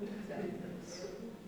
Yeah.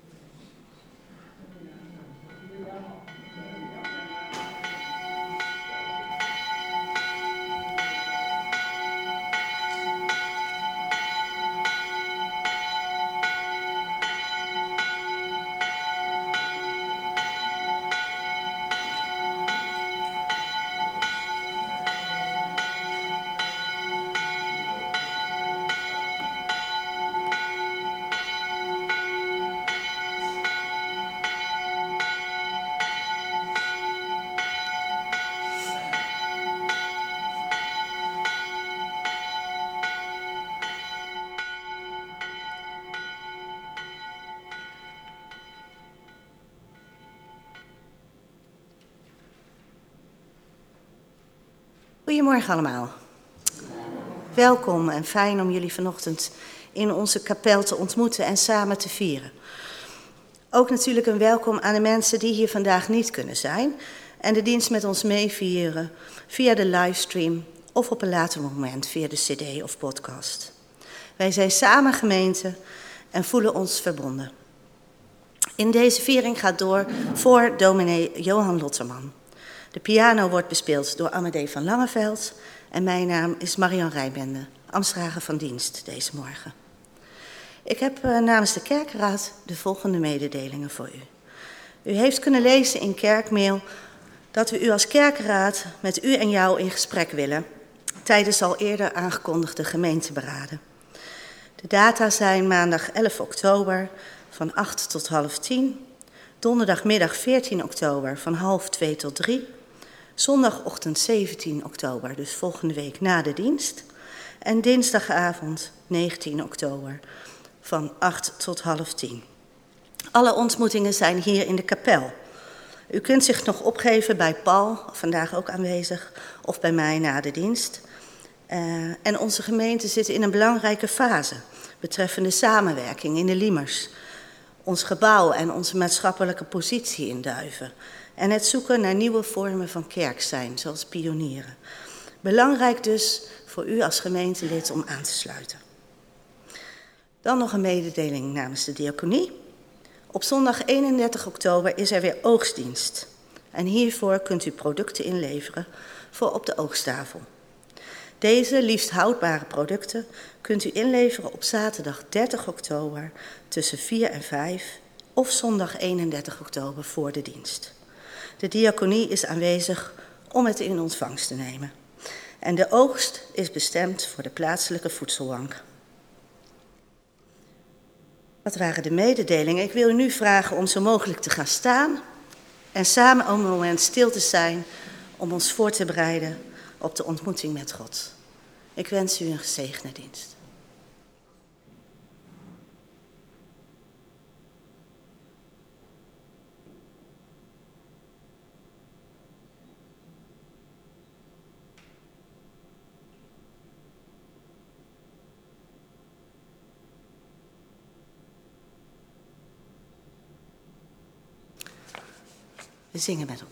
Goedemorgen allemaal. Welkom en fijn om jullie vanochtend in onze kapel te ontmoeten en samen te vieren. Ook natuurlijk een welkom aan de mensen die hier vandaag niet kunnen zijn en de dienst met ons meevieren via de livestream of op een later moment via de CD of podcast. Wij zijn samen gemeente en voelen ons verbonden. In deze viering gaat door voor dominee Johan Lotterman. De piano wordt bespeeld door Amadee van Langeveld en mijn naam is Marian Rijbende, ambtsdrager van dienst deze morgen. Ik heb eh, namens de kerkraad de volgende mededelingen voor u. U heeft kunnen lezen in kerkmail dat we u als kerkraad met u en jou in gesprek willen tijdens al eerder aangekondigde gemeenteberaden. De data zijn maandag 11 oktober van 8 tot half 10, donderdagmiddag 14 oktober van half 2 tot 3 zondagochtend 17 oktober, dus volgende week na de dienst. En dinsdagavond 19 oktober van 8 tot half 10. Alle ontmoetingen zijn hier in de kapel. U kunt zich nog opgeven bij Paul, vandaag ook aanwezig, of bij mij na de dienst. Uh, en onze gemeente zit in een belangrijke fase betreffende samenwerking in de Liemers. Ons gebouw en onze maatschappelijke positie in Duiven en het zoeken naar nieuwe vormen van kerk zijn, zoals pionieren. Belangrijk dus voor u als gemeentelid om aan te sluiten. Dan nog een mededeling namens de diaconie. Op zondag 31 oktober is er weer oogstdienst. En hiervoor kunt u producten inleveren voor op de oogstafel. Deze liefst houdbare producten kunt u inleveren op zaterdag 30 oktober tussen 4 en 5 of zondag 31 oktober voor de dienst. De diaconie is aanwezig om het in ontvangst te nemen. En de oogst is bestemd voor de plaatselijke voedselbank. Wat waren de mededelingen? Ik wil u nu vragen om zo mogelijk te gaan staan en samen een moment stil te zijn om ons voor te bereiden op de ontmoeting met God. Ik wens u een gezegende dienst. We zingen met.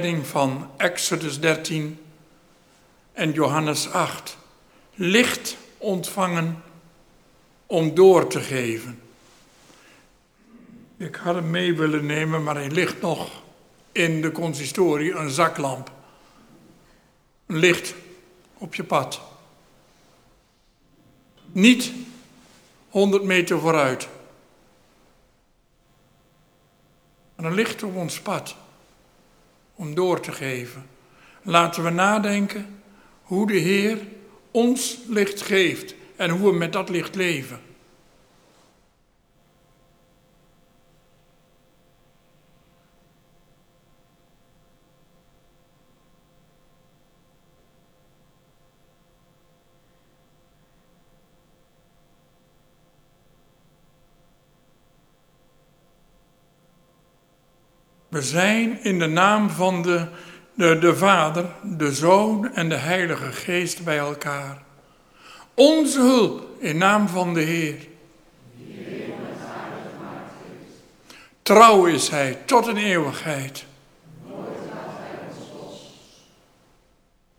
Van Exodus 13 en Johannes 8. Licht ontvangen om door te geven. Ik had hem mee willen nemen, maar hij ligt nog in de consistorie, een zaklamp. Een licht op je pad. Niet 100 meter vooruit. Maar een licht op ons pad. Om door te geven. Laten we nadenken hoe de Heer ons licht geeft en hoe we met dat licht leven. We zijn in de naam van de, de, de Vader, de Zoon en de Heilige Geest bij elkaar. Onze hulp in naam van de Heer. Trouw is Hij tot een eeuwigheid.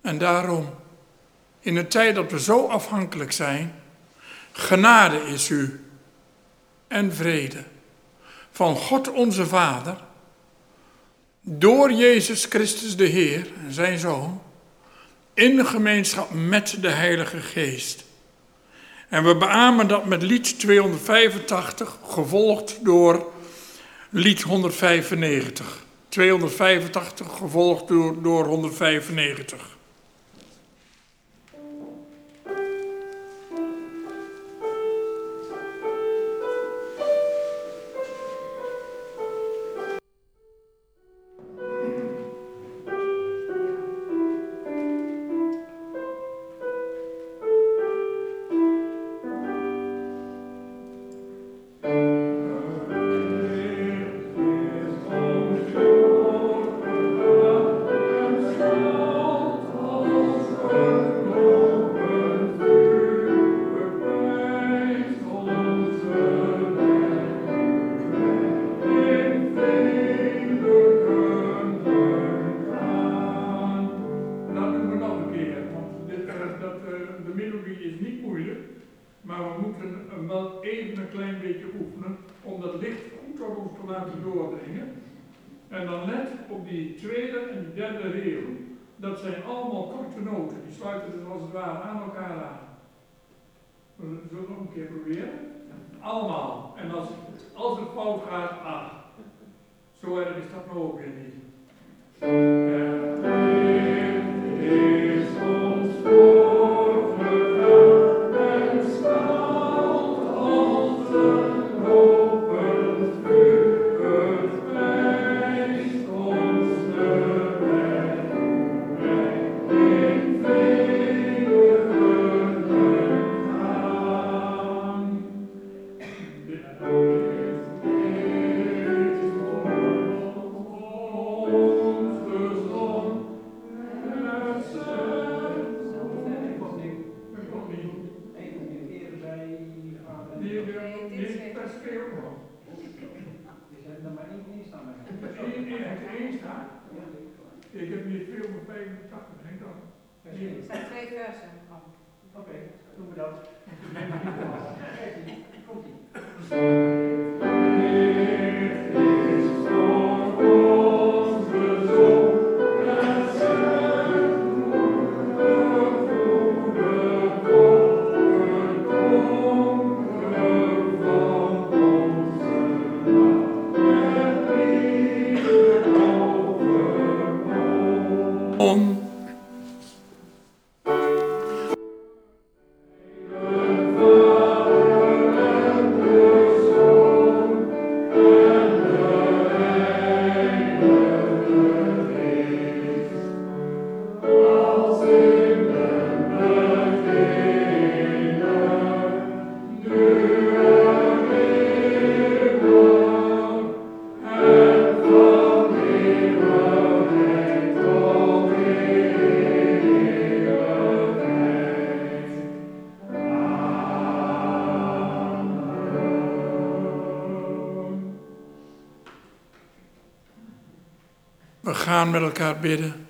En daarom, in een tijd dat we zo afhankelijk zijn, genade is u en vrede van God onze Vader door Jezus Christus de Heer, zijn Zoon, in gemeenschap met de Heilige Geest. En we beamen dat met lied 285, gevolgd door lied 195. 285 gevolgd door, door 195. wel even een klein beetje oefenen om dat licht goed op ons te laten doordringen. En dan let op die tweede en die derde regel. Dat zijn allemaal korte noten, die sluiten dus als het ware aan elkaar aan. Zullen we het nog een keer proberen? Allemaal. En als, als het fout gaat, ah. Zo erg is dat nou ook weer niet. Eh. We gaan met elkaar bidden.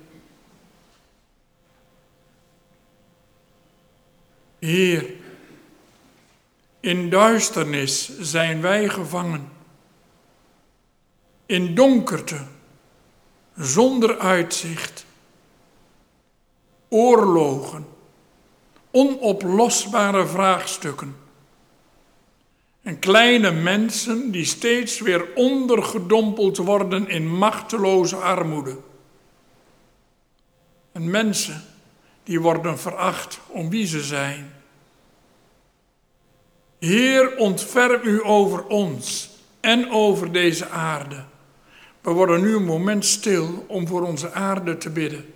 Heer, in duisternis zijn wij gevangen. In donkerte, zonder uitzicht. Oorlogen, onoplosbare vraagstukken. En kleine mensen die steeds weer ondergedompeld worden in machteloze armoede. En mensen die worden veracht om wie ze zijn. Heer, ontferm u over ons en over deze aarde. We worden nu een moment stil om voor onze aarde te bidden.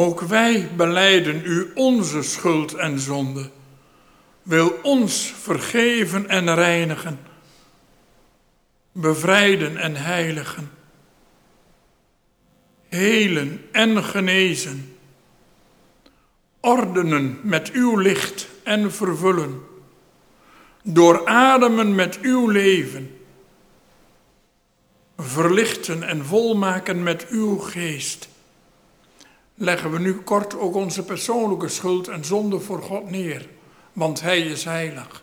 Ook wij beleiden u onze schuld en zonde. Wil ons vergeven en reinigen, bevrijden en heiligen, helen en genezen, ordenen met uw licht en vervullen, doorademen met uw leven, verlichten en volmaken met uw geest leggen we nu kort ook onze persoonlijke schuld en zonde voor God neer, want Hij is heilig.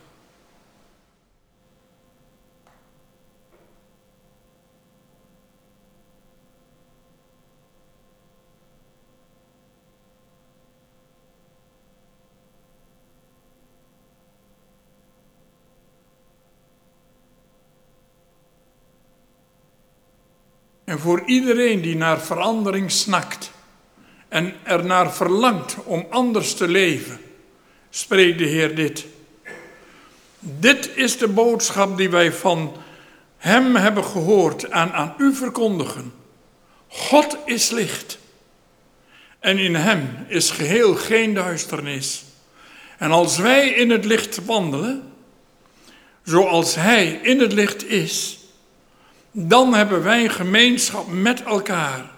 En voor iedereen die naar verandering snakt, en ernaar verlangt om anders te leven, spreekt de Heer dit. Dit is de boodschap die wij van Hem hebben gehoord en aan u verkondigen. God is licht en in Hem is geheel geen duisternis. En als wij in het licht wandelen, zoals Hij in het licht is, dan hebben wij gemeenschap met elkaar.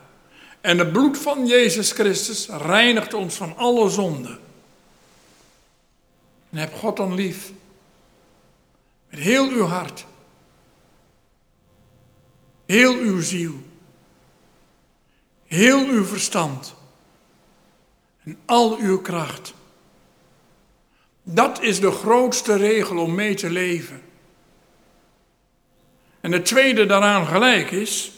En het bloed van Jezus Christus reinigt ons van alle zonde. En heb God dan lief. Met heel uw hart. Heel uw ziel. Heel uw verstand. En al uw kracht. Dat is de grootste regel om mee te leven. En de tweede daaraan gelijk is: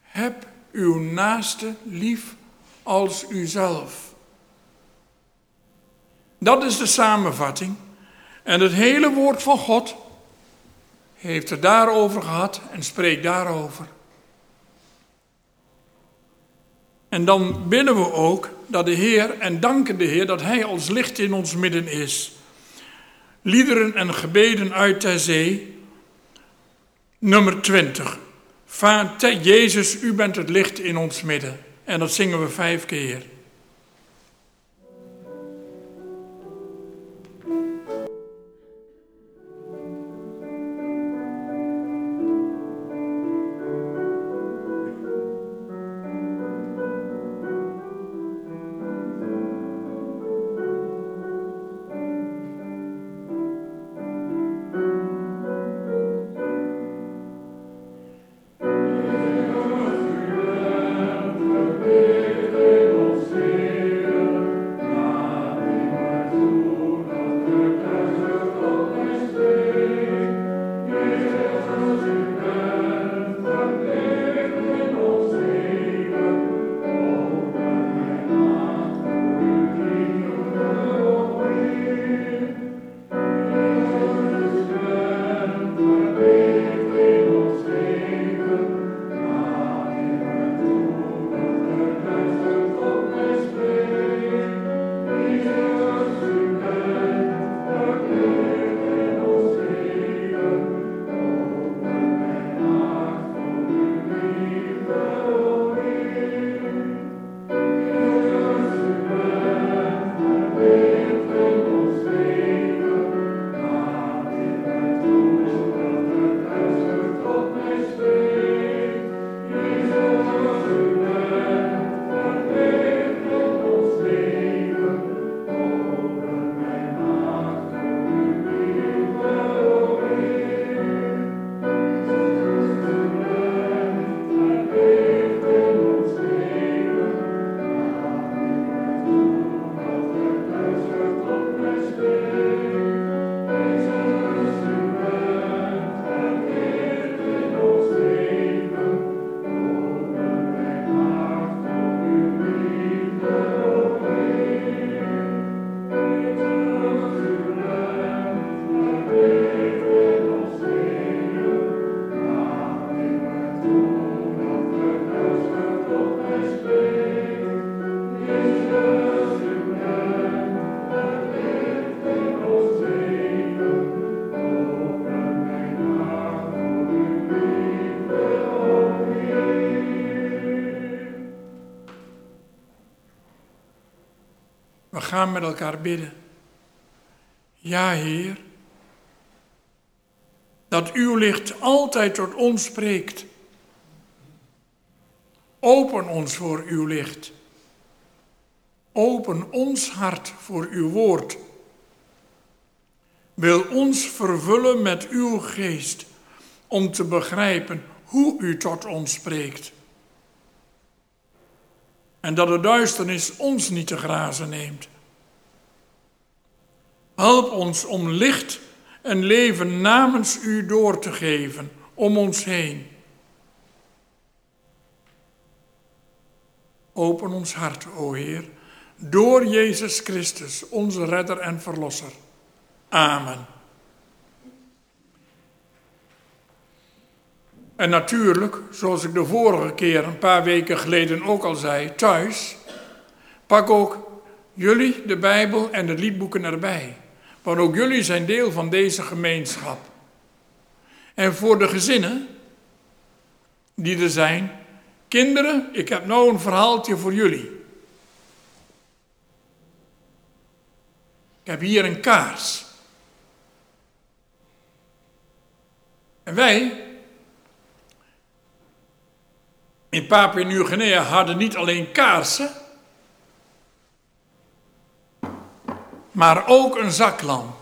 heb uw naaste lief als uzelf. Dat is de samenvatting. En het hele woord van God heeft het daarover gehad en spreekt daarover. En dan bidden we ook dat de Heer en danken de Heer dat Hij als licht in ons midden is. Liederen en gebeden uit de zee, nummer 20. Vader Jezus, u bent het licht in ons midden. En dat zingen we vijf keer. Gaan met elkaar bidden. Ja, Heer, dat uw licht altijd tot ons spreekt. Open ons voor uw licht. Open ons hart voor uw woord. Wil ons vervullen met uw geest om te begrijpen hoe u tot ons spreekt. En dat de duisternis ons niet te grazen neemt. Help ons om licht en leven namens u door te geven om ons heen. Open ons hart, o Heer, door Jezus Christus, onze redder en verlosser. Amen. En natuurlijk, zoals ik de vorige keer, een paar weken geleden ook al zei, thuis, pak ook jullie de Bijbel en de liedboeken erbij. Want ook jullie zijn deel van deze gemeenschap. En voor de gezinnen die er zijn, kinderen, ik heb nou een verhaaltje voor jullie. Ik heb hier een kaars. En wij in Papua Nieuw-Guinea hadden niet alleen kaarsen, maar ook een zaklamp.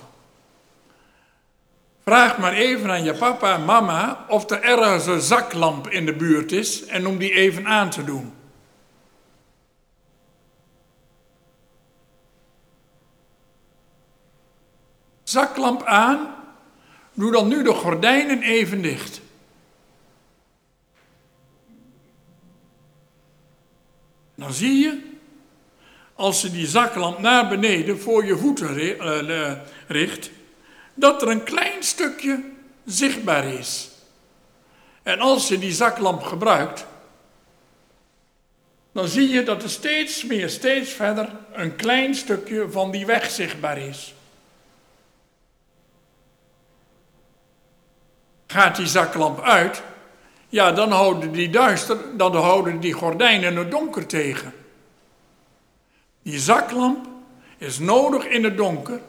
Vraag maar even aan je papa en mama of er ergens een zaklamp in de buurt is en om die even aan te doen. Zaklamp aan, doe dan nu de gordijnen even dicht. Dan zie je als je die zaklamp naar beneden voor je voeten eh, richt, dat er een klein stukje zichtbaar is. En als je die zaklamp gebruikt, dan zie je dat er steeds meer, steeds verder een klein stukje van die weg zichtbaar is. Gaat die zaklamp uit, ja, dan houden die duister, dan houden die gordijnen het donker tegen. Die zaklamp is nodig in het donker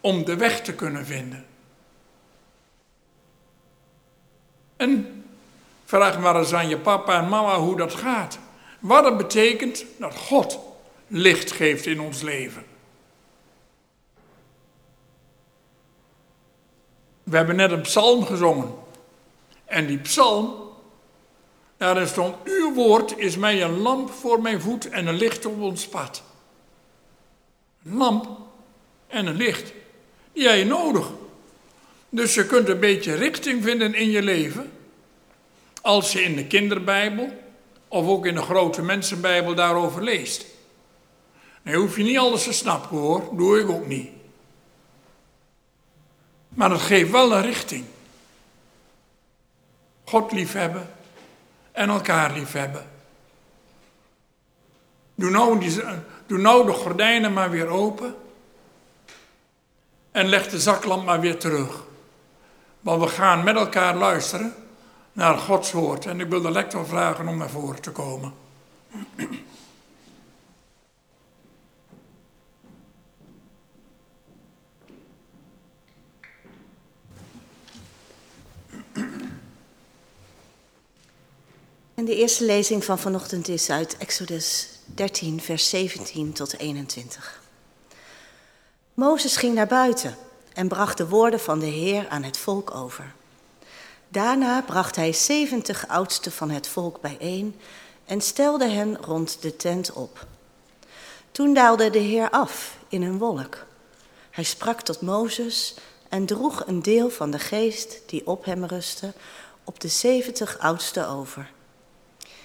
om de weg te kunnen vinden. En vraag maar eens aan je papa en mama hoe dat gaat. Wat het betekent dat God licht geeft in ons leven. We hebben net een psalm gezongen. En die psalm, daarin stond, uw woord is mij een lamp voor mijn voet en een licht op ons pad. Lamp en een licht, die heb je nodig. Dus je kunt een beetje richting vinden in je leven. Als je in de kinderbijbel of ook in de grote mensenbijbel daarover leest. Dan hoef je niet alles te snappen hoor, doe ik ook niet. Maar het geeft wel een richting. God liefhebben en elkaar liefhebben. Doe nou, die, doe nou de gordijnen maar weer open. En leg de zaklamp maar weer terug. Want we gaan met elkaar luisteren naar Gods woord. En ik wil de lector vragen om naar voren te komen. En de eerste lezing van vanochtend is uit Exodus 13, vers 17 tot 21. Mozes ging naar buiten en bracht de woorden van de Heer aan het volk over. Daarna bracht hij zeventig oudsten van het volk bijeen en stelde hen rond de tent op. Toen daalde de Heer af in een wolk. Hij sprak tot Mozes en droeg een deel van de geest die op hem rustte op de zeventig oudsten over.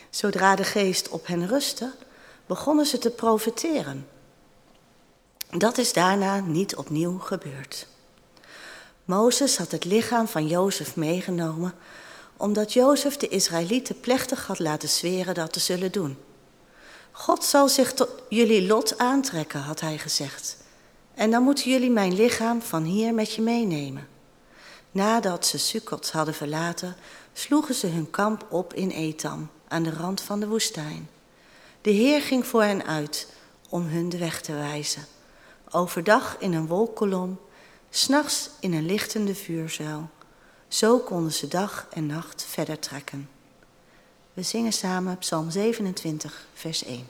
Zodra de geest op hen rustte, begonnen ze te profeteren. Dat is daarna niet opnieuw gebeurd. Mozes had het lichaam van Jozef meegenomen, omdat Jozef de Israëlieten plechtig had laten zweren dat te zullen doen. God zal zich tot jullie lot aantrekken, had hij gezegd. En dan moeten jullie mijn lichaam van hier met je meenemen. Nadat ze Sukkot hadden verlaten, sloegen ze hun kamp op in Etam, aan de rand van de woestijn. De Heer ging voor hen uit om hun de weg te wijzen. Overdag in een wolkkolom, s'nachts in een lichtende vuurzuil. Zo konden ze dag en nacht verder trekken. We zingen samen Psalm 27, vers 1.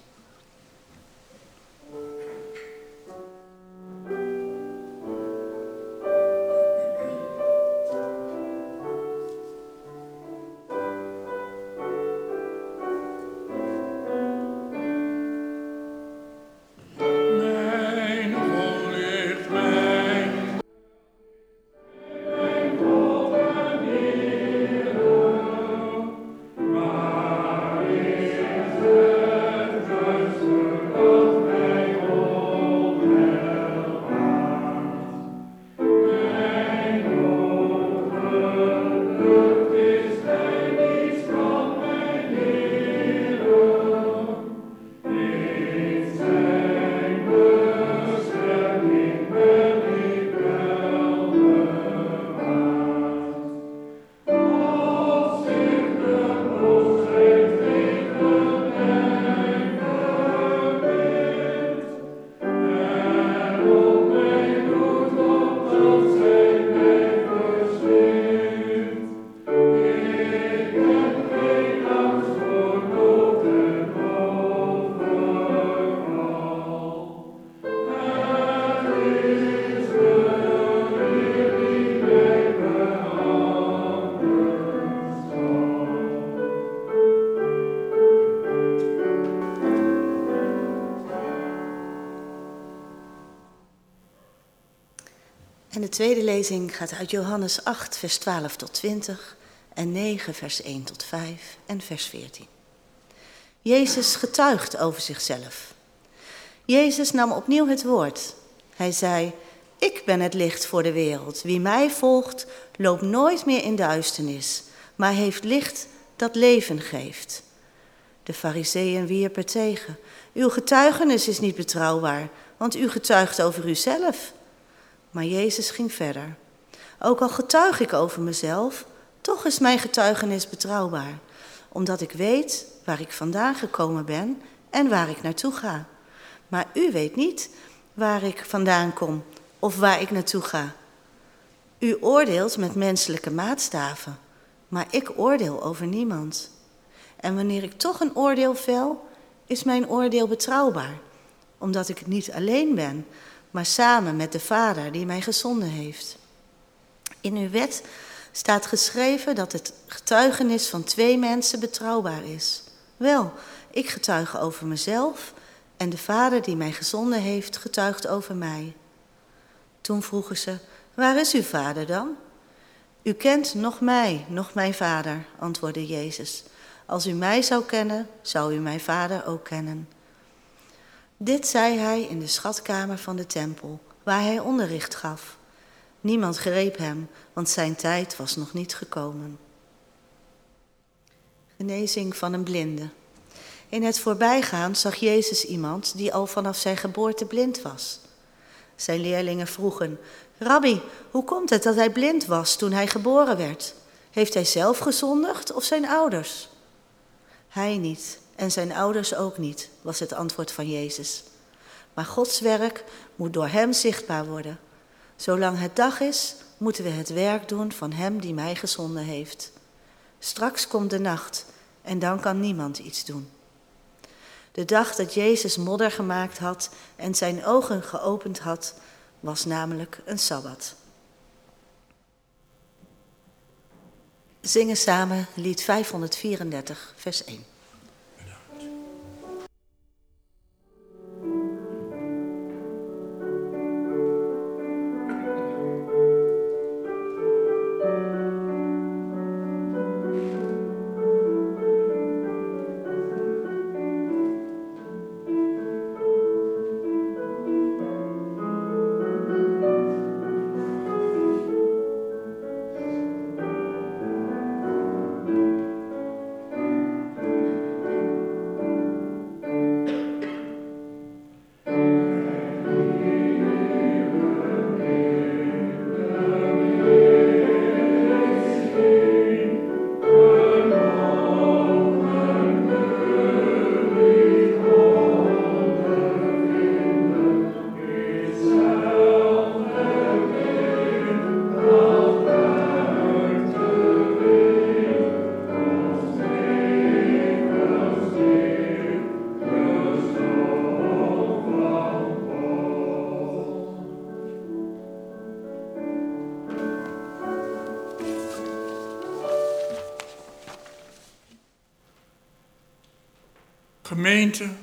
Tweede lezing gaat uit Johannes 8, vers 12 tot 20 en 9, vers 1 tot 5 en vers 14. Jezus getuigt over zichzelf. Jezus nam opnieuw het woord. Hij zei, ik ben het licht voor de wereld. Wie mij volgt, loopt nooit meer in duisternis, maar heeft licht dat leven geeft. De fariseeën wierpen tegen. Uw getuigenis is niet betrouwbaar, want u getuigt over uzelf. Maar Jezus ging verder. Ook al getuig ik over mezelf, toch is mijn getuigenis betrouwbaar, omdat ik weet waar ik vandaan gekomen ben en waar ik naartoe ga. Maar u weet niet waar ik vandaan kom of waar ik naartoe ga. U oordeelt met menselijke maatstaven, maar ik oordeel over niemand. En wanneer ik toch een oordeel vel, is mijn oordeel betrouwbaar, omdat ik niet alleen ben, maar samen met de Vader die mij gezonden heeft. In uw wet staat geschreven dat het getuigenis van twee mensen betrouwbaar is. Wel, ik getuige over mezelf en de Vader die mij gezonden heeft getuigt over mij. Toen vroegen ze, waar is uw Vader dan? U kent nog mij, nog mijn Vader, antwoordde Jezus. Als u mij zou kennen, zou u mijn Vader ook kennen. Dit zei hij in de schatkamer van de tempel, waar hij onderricht gaf. Niemand greep hem, want zijn tijd was nog niet gekomen. Genezing van een blinde. In het voorbijgaan zag Jezus iemand die al vanaf zijn geboorte blind was. Zijn leerlingen vroegen: Rabbi, hoe komt het dat hij blind was toen hij geboren werd? Heeft hij zelf gezondigd of zijn ouders? Hij niet, en zijn ouders ook niet, was het antwoord van Jezus. Maar Gods werk moet door Hem zichtbaar worden. Zolang het dag is, moeten we het werk doen van Hem die mij gezonden heeft. Straks komt de nacht en dan kan niemand iets doen. De dag dat Jezus modder gemaakt had en zijn ogen geopend had, was namelijk een sabbat. Zingen samen lied 534, vers 1.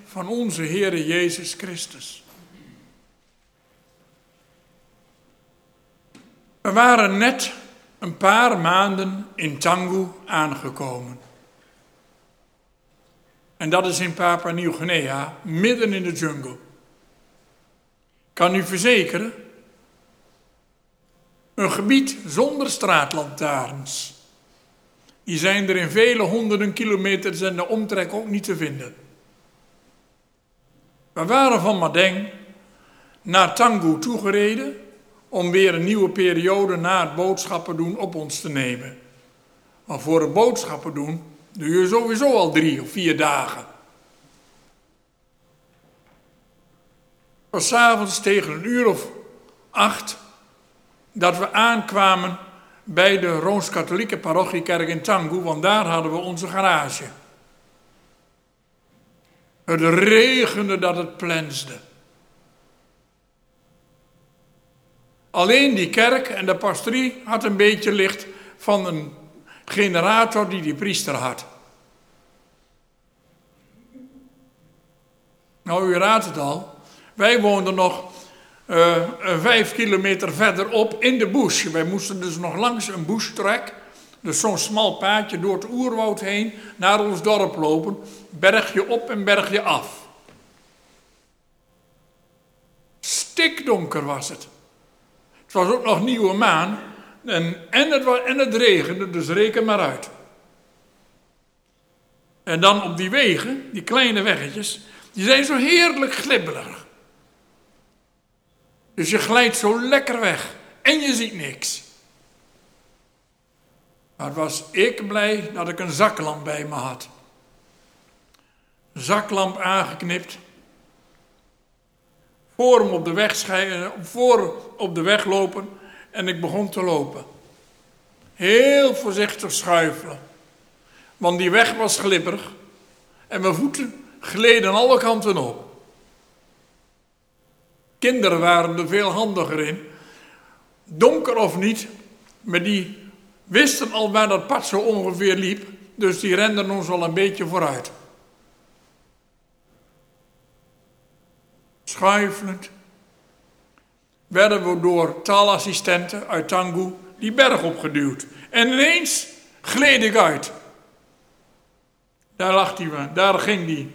Van onze Heere Jezus Christus. We waren net een paar maanden in Tangu aangekomen. En dat is in Papua Nieuw-Guinea, midden in de jungle. Kan u verzekeren, een gebied zonder straatlantaarns. Die zijn er in vele honderden kilometers en de omtrek ook niet te vinden. We waren van Madeng naar Tangu toegereden om weer een nieuwe periode na het boodschappen doen op ons te nemen. Maar voor het boodschappen doen doe je sowieso al drie of vier dagen. was s'avonds tegen een uur of acht dat we aankwamen bij de Rooms-Katholieke parochiekerk in Tangu, want daar hadden we onze garage. Het regende dat het plensde. Alleen die kerk en de pastorie had een beetje licht van een generator die die priester had. Nou, u raadt het al. Wij woonden nog uh, vijf kilometer verderop in de bush. Wij moesten dus nog langs een bushtrek, dus zo'n smal paadje door het oerwoud heen, naar ons dorp lopen. Bergje op en bergje af. Stikdonker was het. Het was ook nog nieuwe maan. En, en, het, en het regende, dus reken maar uit. En dan op die wegen, die kleine weggetjes, die zijn zo heerlijk glibbelig. Dus je glijdt zo lekker weg en je ziet niks. Maar was ik blij dat ik een zaklamp bij me had. Zaklamp aangeknipt. Voor hem op de weg, voor op de weg lopen en ik begon te lopen. Heel voorzichtig schuifelen. Want die weg was glibberig en mijn voeten gleden alle kanten op. Kinderen waren er veel handiger in. Donker of niet, maar die wisten al waar dat pad zo ongeveer liep. Dus die renden ons al een beetje vooruit. Schuifelend werden we door taalassistenten uit Tangu die berg opgeduwd. En ineens gleed ik uit. Daar lag die, daar ging die.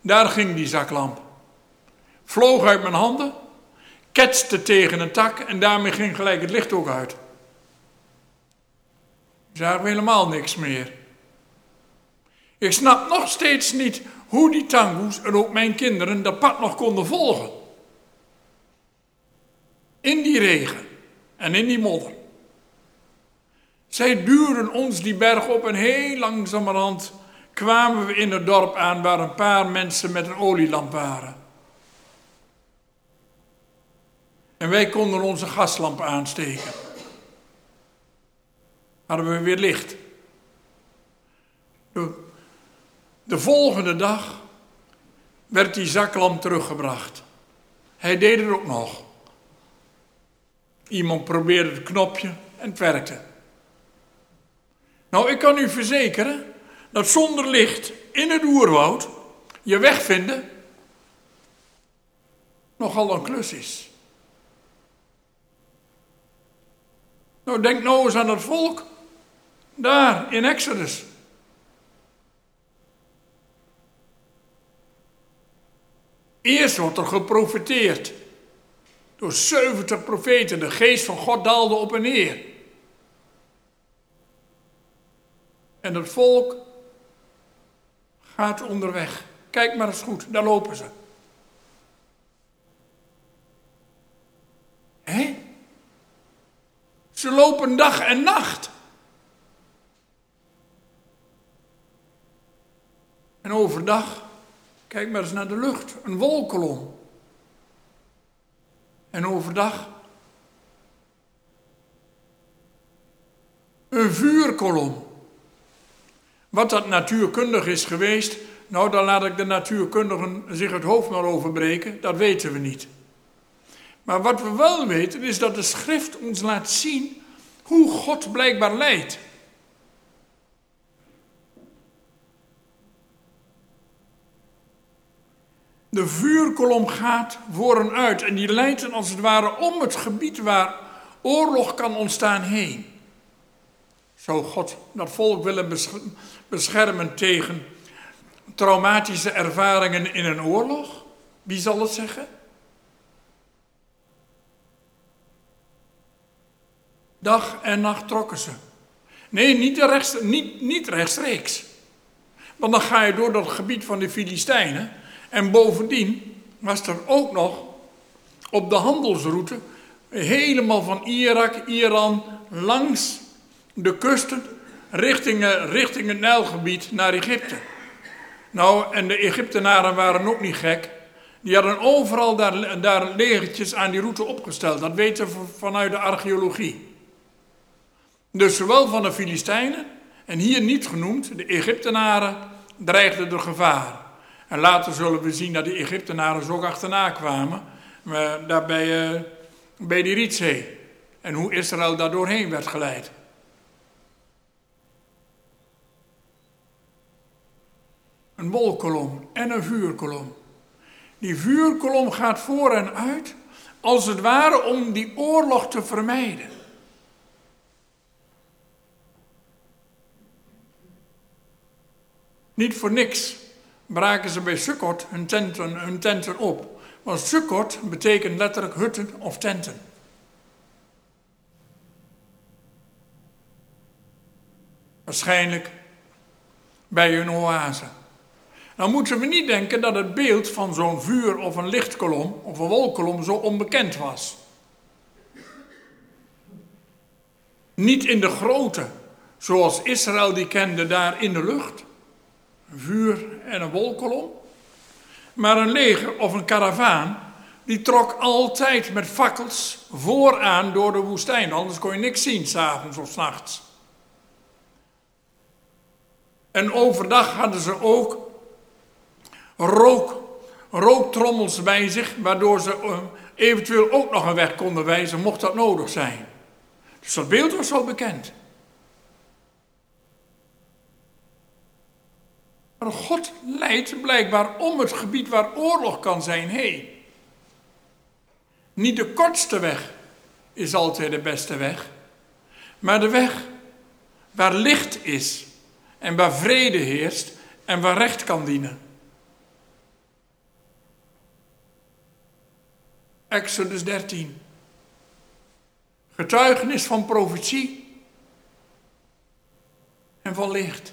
Daar ging die zaklamp vloog uit mijn handen, ketste tegen een tak en daarmee ging gelijk het licht ook uit. Zagen we helemaal niks meer. Ik snap nog steeds niet hoe die tangoes en ook mijn kinderen dat pad nog konden volgen. In die regen en in die modder. Zij duurden ons die berg op en heel langzamerhand kwamen we in het dorp aan waar een paar mensen met een olielamp waren. En wij konden onze gaslamp aansteken. Hadden we weer licht. De volgende dag werd die zaklamp teruggebracht. Hij deed het ook nog. Iemand probeerde het knopje en het werkte. Nou, ik kan u verzekeren dat zonder licht in het oerwoud je weg vinden nogal een klus is. Nou, denk nou eens aan het volk. Daar, in Exodus. Eerst wordt er geprofeteerd. Door 70 profeten. De geest van God daalde op en neer. En het volk gaat onderweg. Kijk maar eens goed, daar lopen ze. Hé? Ze lopen dag en nacht. En overdag, kijk maar eens naar de lucht, een wolkolom. En overdag een vuurkolom. Wat dat natuurkundig is geweest, nou dan laat ik de natuurkundigen zich het hoofd maar overbreken, dat weten we niet. Maar wat we wel weten is dat de schrift ons laat zien hoe God blijkbaar leidt. De vuurkolom gaat voor en uit en die leidt als het ware om het gebied waar oorlog kan ontstaan heen. Zou God dat volk willen beschermen tegen traumatische ervaringen in een oorlog? Wie zal het zeggen? Dag en nacht trokken ze. Nee, niet, rechts, niet, niet rechtstreeks. Want dan ga je door dat gebied van de Filistijnen. En bovendien was er ook nog op de handelsroute, helemaal van Irak, Iran, langs de kusten, richting, richting het Nijlgebied naar Egypte. Nou, en de Egyptenaren waren ook niet gek. Die hadden overal daar, daar legertjes aan die route opgesteld. Dat weten we vanuit de archeologie. Dus zowel van de Filistijnen, en hier niet genoemd, de Egyptenaren, dreigden er gevaar. En later zullen we zien dat die Egyptenaren ook achterna kwamen, daar bij, uh, bij die Rietzee. En hoe Israël daar doorheen werd geleid. Een wolkolom en een vuurkolom. Die vuurkolom gaat voor en uit, als het ware om die oorlog te vermijden. Niet voor niks braken ze bij Sukkot hun tenten, hun tenten op. Want Sukkot betekent letterlijk hutten of tenten. Waarschijnlijk bij een oase. Nou moeten we niet denken dat het beeld van zo'n vuur of een lichtkolom of een wolkolom zo onbekend was. Niet in de grootte, zoals Israël die kende daar in de lucht vuur en een wolkolom. Maar een leger of een karavaan, die trok altijd met fakkels vooraan door de woestijn. Anders kon je niks zien, s'avonds of s'nachts. En overdag hadden ze ook rook, rooktrommels bij zich, waardoor ze eh, eventueel ook nog een weg konden wijzen, mocht dat nodig zijn. Dus dat beeld was al bekend. Maar God leidt blijkbaar om het gebied waar oorlog kan zijn heen. Niet de kortste weg is altijd de beste weg, maar de weg waar licht is en waar vrede heerst en waar recht kan dienen. Exodus 13. Getuigenis van profetie en van licht.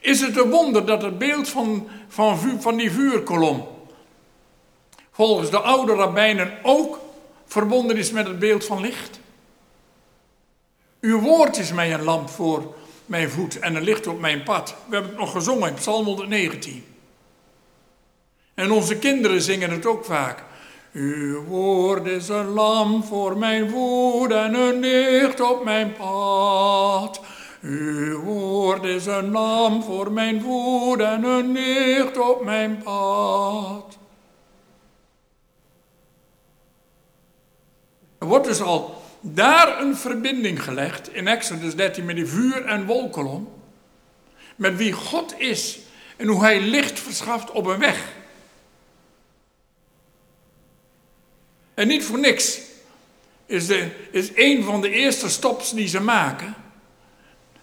Is het een wonder dat het beeld van, van, van die vuurkolom volgens de oude rabbijnen ook verbonden is met het beeld van licht? Uw woord is mij een lamp voor mijn voet en een licht op mijn pad. We hebben het nog gezongen in Psalm 119. En onze kinderen zingen het ook vaak. Uw woord is een lamp voor mijn voet en een licht op mijn pad. Uw woord is een lamp voor mijn voet en een licht op mijn pad. Er wordt dus al daar een verbinding gelegd in Exodus 13 met die vuur- en wolkolom. Met wie God is en hoe hij licht verschaft op een weg. En niet voor niks is, de, is een van de eerste stops die ze maken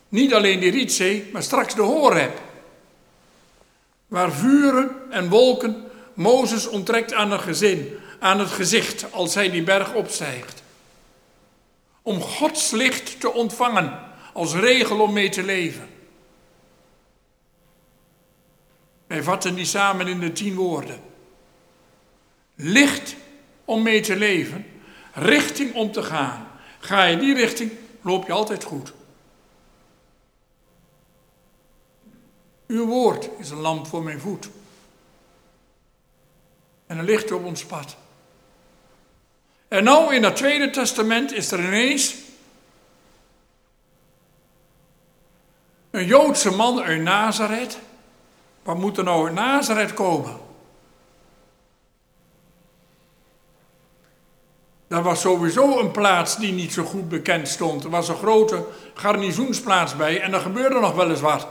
niet alleen die Rietzee, maar straks de Horeb. Waar vuren en wolken Mozes onttrekt aan een gezin, aan het gezicht als hij die berg opstijgt. Om Gods licht te ontvangen als regel om mee te leven. Wij vatten die samen in de tien woorden. Licht om mee te leven, richting om te gaan. Ga je die richting, loop je altijd goed. Uw woord is een lamp voor mijn voet. En een licht op ons pad. En nou in het Tweede Testament is er ineens een Joodse man uit Nazareth. Waar moet er nou uit Nazareth komen? Dat was sowieso een plaats die niet zo goed bekend stond. Er was een grote garnizoensplaats bij en er gebeurde nog wel eens wat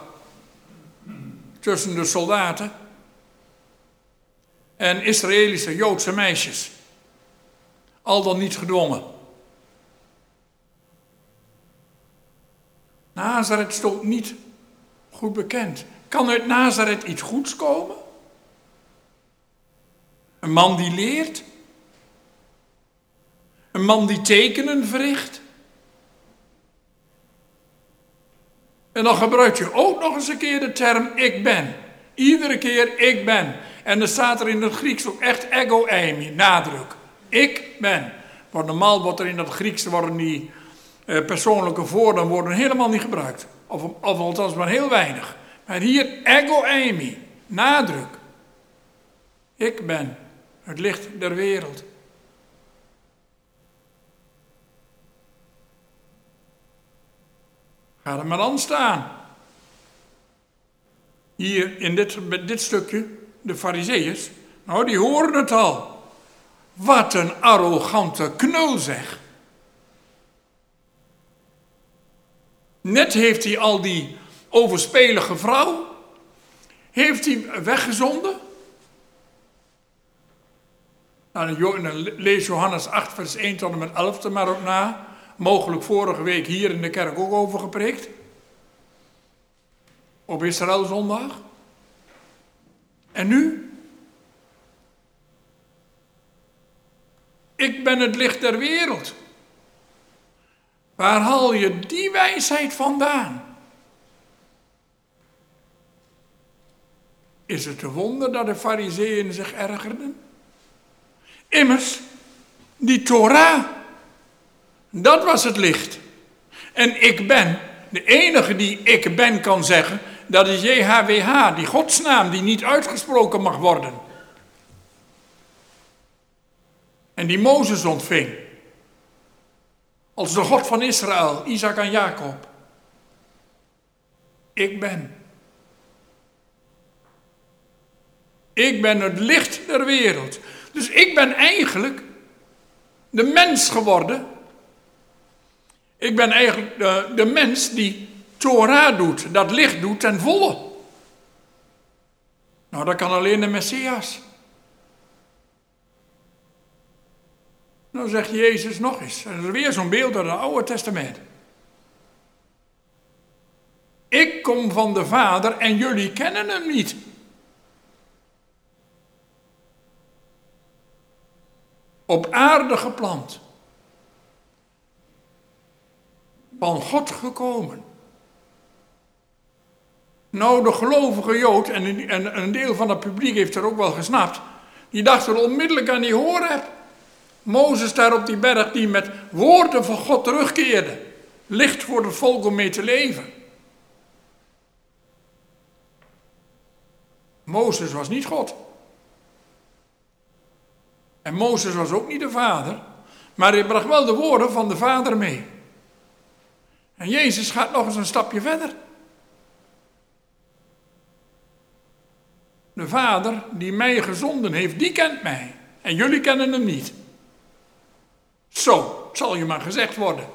tussen de soldaten. en Israëlische Joodse meisjes. Al dan niet gedwongen. Nazareth stond niet goed bekend. Kan uit Nazareth iets goeds komen? Een man die leert? Een man die tekenen verricht? En dan gebruik je ook nog eens een keer de term ik ben. Iedere keer ik ben. En dan staat er in het Grieks ook echt ego eimi, nadruk. Ik ben. Want normaal wordt er in het Grieks worden die eh, persoonlijke woorden worden helemaal niet gebruikt. Of, althans maar heel weinig. Maar hier ego eimi, nadruk. Ik ben het licht der wereld. Ga er maar aan staan. Hier in dit, dit stukje, de fariseeërs, nou die horen het al. Wat een arrogante knul zeg. Net heeft hij al die overspelige vrouw, heeft hij weggezonden. Nou, lees Johannes 8, vers 1 tot en met 11 er maar op na. Mogelijk vorige week hier in de kerk ook over geprikt. Op Israëlzondag. En nu? Ik ben het licht der wereld. Waar haal je die wijsheid vandaan? Is het een wonder dat de fariseeën zich ergerden? Immers, die Torah, dat was het licht. En ik ben, de enige die ik ben kan zeggen, dat is JHWH, die godsnaam die niet uitgesproken mag worden. En die Mozes ontving. Als de God van Israël, Isaac en Jacob. Ik ben. Ik ben het licht der wereld. Dus ik ben eigenlijk de mens geworden. Ik ben eigenlijk de, de mens die Torah doet, dat licht doet ten volle. Nou, dat kan alleen de Messias. Nou zegt Jezus nog eens. Er is weer zo'n beeld uit het Oude Testament. Ik kom van de Vader en jullie kennen hem niet. Op aarde geplant. Van God gekomen. Nou, de gelovige Jood, en een, deel van het publiek heeft er ook wel gesnapt, die dachten onmiddellijk aan die Horeb. Mozes daar op die berg die met woorden van God terugkeerde. Licht voor het volk om mee te leven. Mozes was niet God. En Mozes was ook niet de vader. Maar hij bracht wel de woorden van de vader mee. En Jezus gaat nog eens een stapje verder. De vader die mij gezonden heeft, die kent mij. En jullie kennen hem niet. Zo, zal je maar gezegd worden.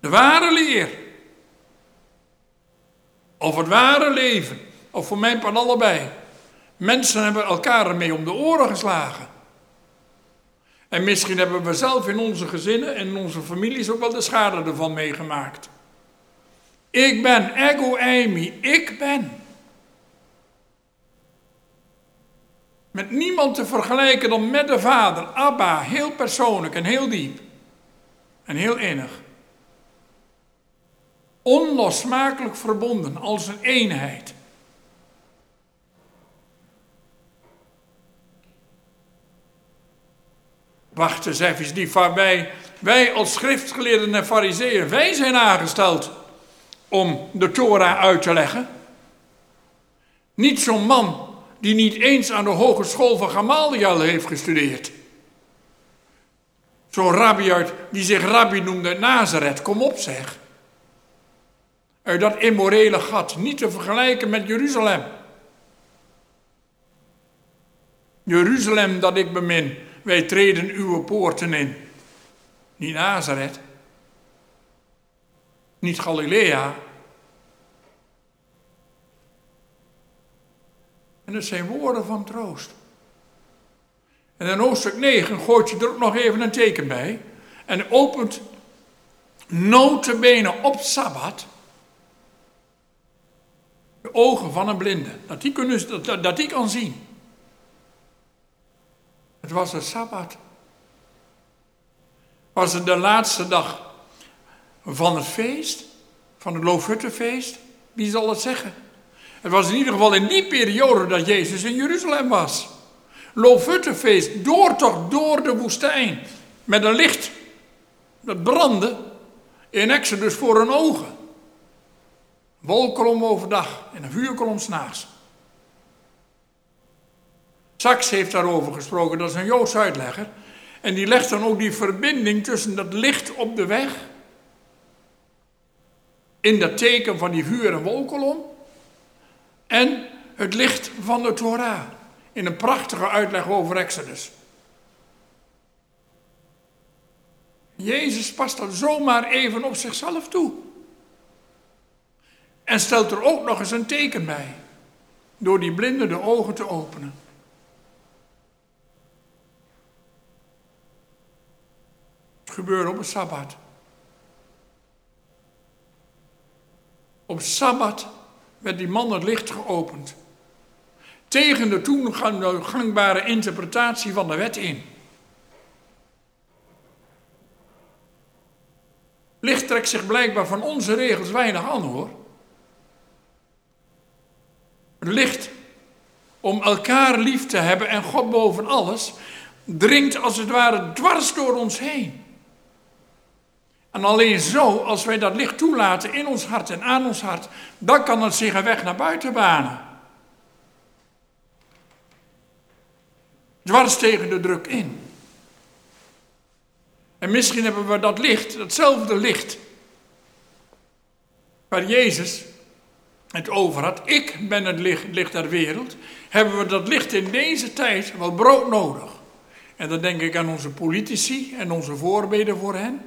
De ware leer. Of het ware leven. Of voor mij van allebei. Mensen hebben elkaar ermee om de oren geslagen. En misschien hebben we zelf in onze gezinnen en in onze families ook wel de schade ervan meegemaakt. Ik ben ego eimi, ik ben. Met niemand te vergelijken dan met de Vader, Abba, heel persoonlijk en heel diep. En heel innig. Onlosmakelijk verbonden als een eenheid. Wacht eens even, die wij, wij als schriftgeleerden en fariseeën, wij zijn aangesteld om de Torah uit te leggen. Niet zo'n man die niet eens aan de hogeschool van Gamaliel heeft gestudeerd. Zo'n rabbi uit, die zich rabbi noemde Nazareth, kom op zeg. Uit dat immorele gat, niet te vergelijken met Jeruzalem. Jeruzalem dat ik bemin, wij treden uw poorten in. Niet Nazareth. Niet Galilea. En het zijn woorden van troost. En in hoofdstuk 9 gooit je er ook nog even een teken bij. En opent notenbenen op Sabbat de ogen van een blinde. Dat die, kunnen, dat, dat die kan zien. Het was een Sabbat. Was het de laatste dag van het feest? Van het Loofhuttenfeest? Wie zal het zeggen? Het was in ieder geval in die periode dat Jezus in Jeruzalem was. Loofhuttenfeest, toch door de woestijn. Met een licht dat brandde in Exodus voor hun ogen. Wolkolom overdag en een vuurkolom s'nachts. Sachs heeft daarover gesproken, dat is een Joods uitlegger. En die legt dan ook die verbinding tussen dat licht op de weg, in dat teken van die vuur- en wolkolom, en het licht van de Torah, in een prachtige uitleg over Exodus. Jezus past dat zomaar even op zichzelf toe. En stelt er ook nog eens een teken bij. Door die blinde de ogen te openen. Het gebeurde op een Sabbat. Op Sabbat werd die man het licht geopend. Tegen de toen gangbare interpretatie van de wet in. Licht trekt zich blijkbaar van onze regels weinig aan hoor. Licht om elkaar lief te hebben en God boven alles, dringt als het ware dwars door ons heen. En alleen zo, als wij dat licht toelaten in ons hart en aan ons hart, dan kan het zich een weg naar buiten banen. Dwars tegen de druk in. En misschien hebben we dat licht, datzelfde licht, waar Jezus het over had. Ik ben het licht, licht der wereld. Hebben we dat licht in deze tijd wel brood nodig? En dan denk ik aan onze politici en onze voorbeden voor hen,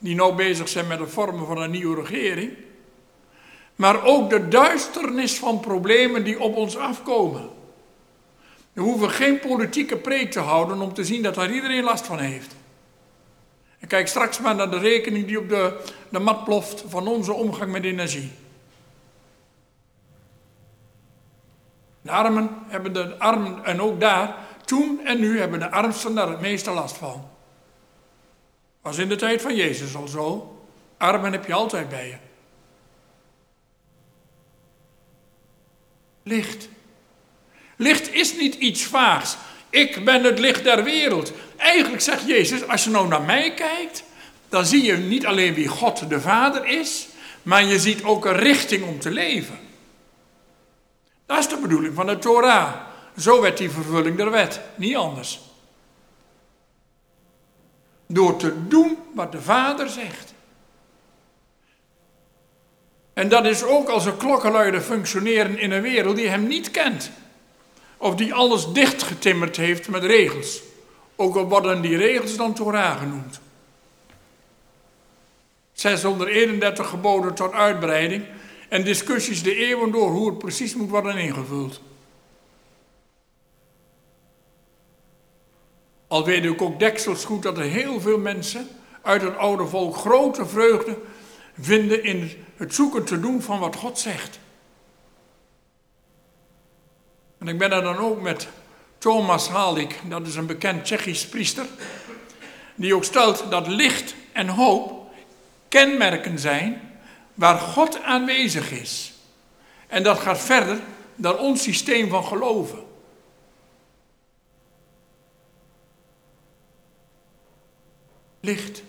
die nou bezig zijn met het vormen van een nieuwe regering. Maar ook de duisternis van problemen die op ons afkomen. We hoeven geen politieke preek te houden om te zien dat daar iedereen last van heeft. En kijk straks maar naar de rekening die op de, de mat ploft van onze omgang met energie. De armen hebben de armen, en ook daar, toen en nu hebben de armsten daar het meeste last van. Was in de tijd van Jezus al zo. Armen heb je altijd bij je. Licht. Licht is niet iets vaags. Ik ben het licht der wereld. Eigenlijk zegt Jezus, als je nou naar mij kijkt, dan zie je niet alleen wie God de Vader is, maar je ziet ook een richting om te leven. Dat is de bedoeling van de Torah. Zo werd die vervulling der wet, niet anders. Door te doen wat de Vader zegt. En dat is ook als een klokkenluider functioneren in een wereld die hem niet kent. Of die alles dichtgetimmerd heeft met regels. Ook al worden die regels dan Torah genoemd. 631 geboden tot uitbreiding en discussies de eeuwen door hoe het precies moet worden ingevuld. Al weet ik ook deksels goed dat er heel veel mensen uit het oude volk grote vreugde vinden in het zoeken te doen van wat God zegt. En ik ben er dan ook met Thomas Halik, dat is een bekend Tsjechisch priester, die ook stelt dat licht en hoop kenmerken zijn waar God aanwezig is. En dat gaat verder dan ons systeem van geloven. Licht.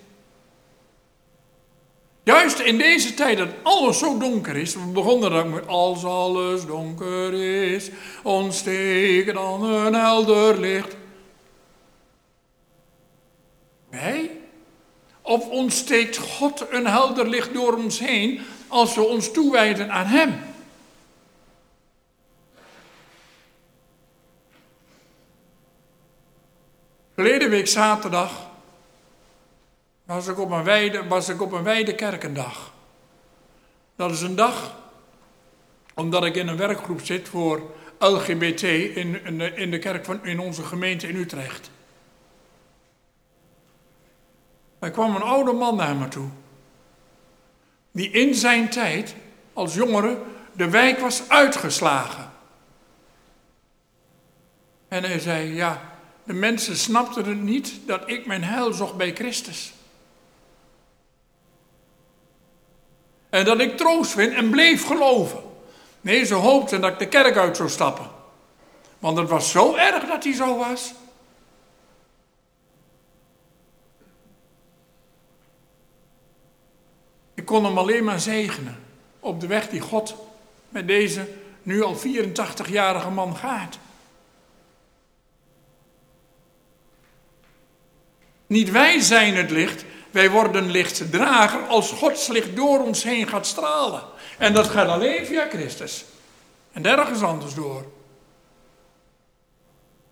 Juist in deze tijd dat alles zo donker is, we begonnen dan met als alles donker is, ontsteekt dan een helder licht. Wij? Of ontsteekt God een helder licht door ons heen als we ons toewijden aan Hem? Verleden week zaterdag was ik op een weide, was ik op een weide kerkendag. Dat is een dag, omdat ik in een werkgroep zit voor LGBT in, in, de, in de kerk van in onze gemeente in Utrecht. Er kwam een oude man naar me toe. Die in zijn tijd als jongere de wijk was uitgeslagen. En hij zei, ja, de mensen snapten het niet dat ik mijn heil zocht bij Christus. En dat ik troost vind en bleef geloven. Nee, ze hoopten dat ik de kerk uit zou stappen. Want het was zo erg dat hij zo was. Ik kon hem alleen maar zegenen op de weg die God met deze nu al 84-jarige man gaat. Niet wij zijn het licht, wij worden lichtdrager als Gods licht door ons heen gaat stralen. En dat gaat alleen via Christus. En nergens anders door.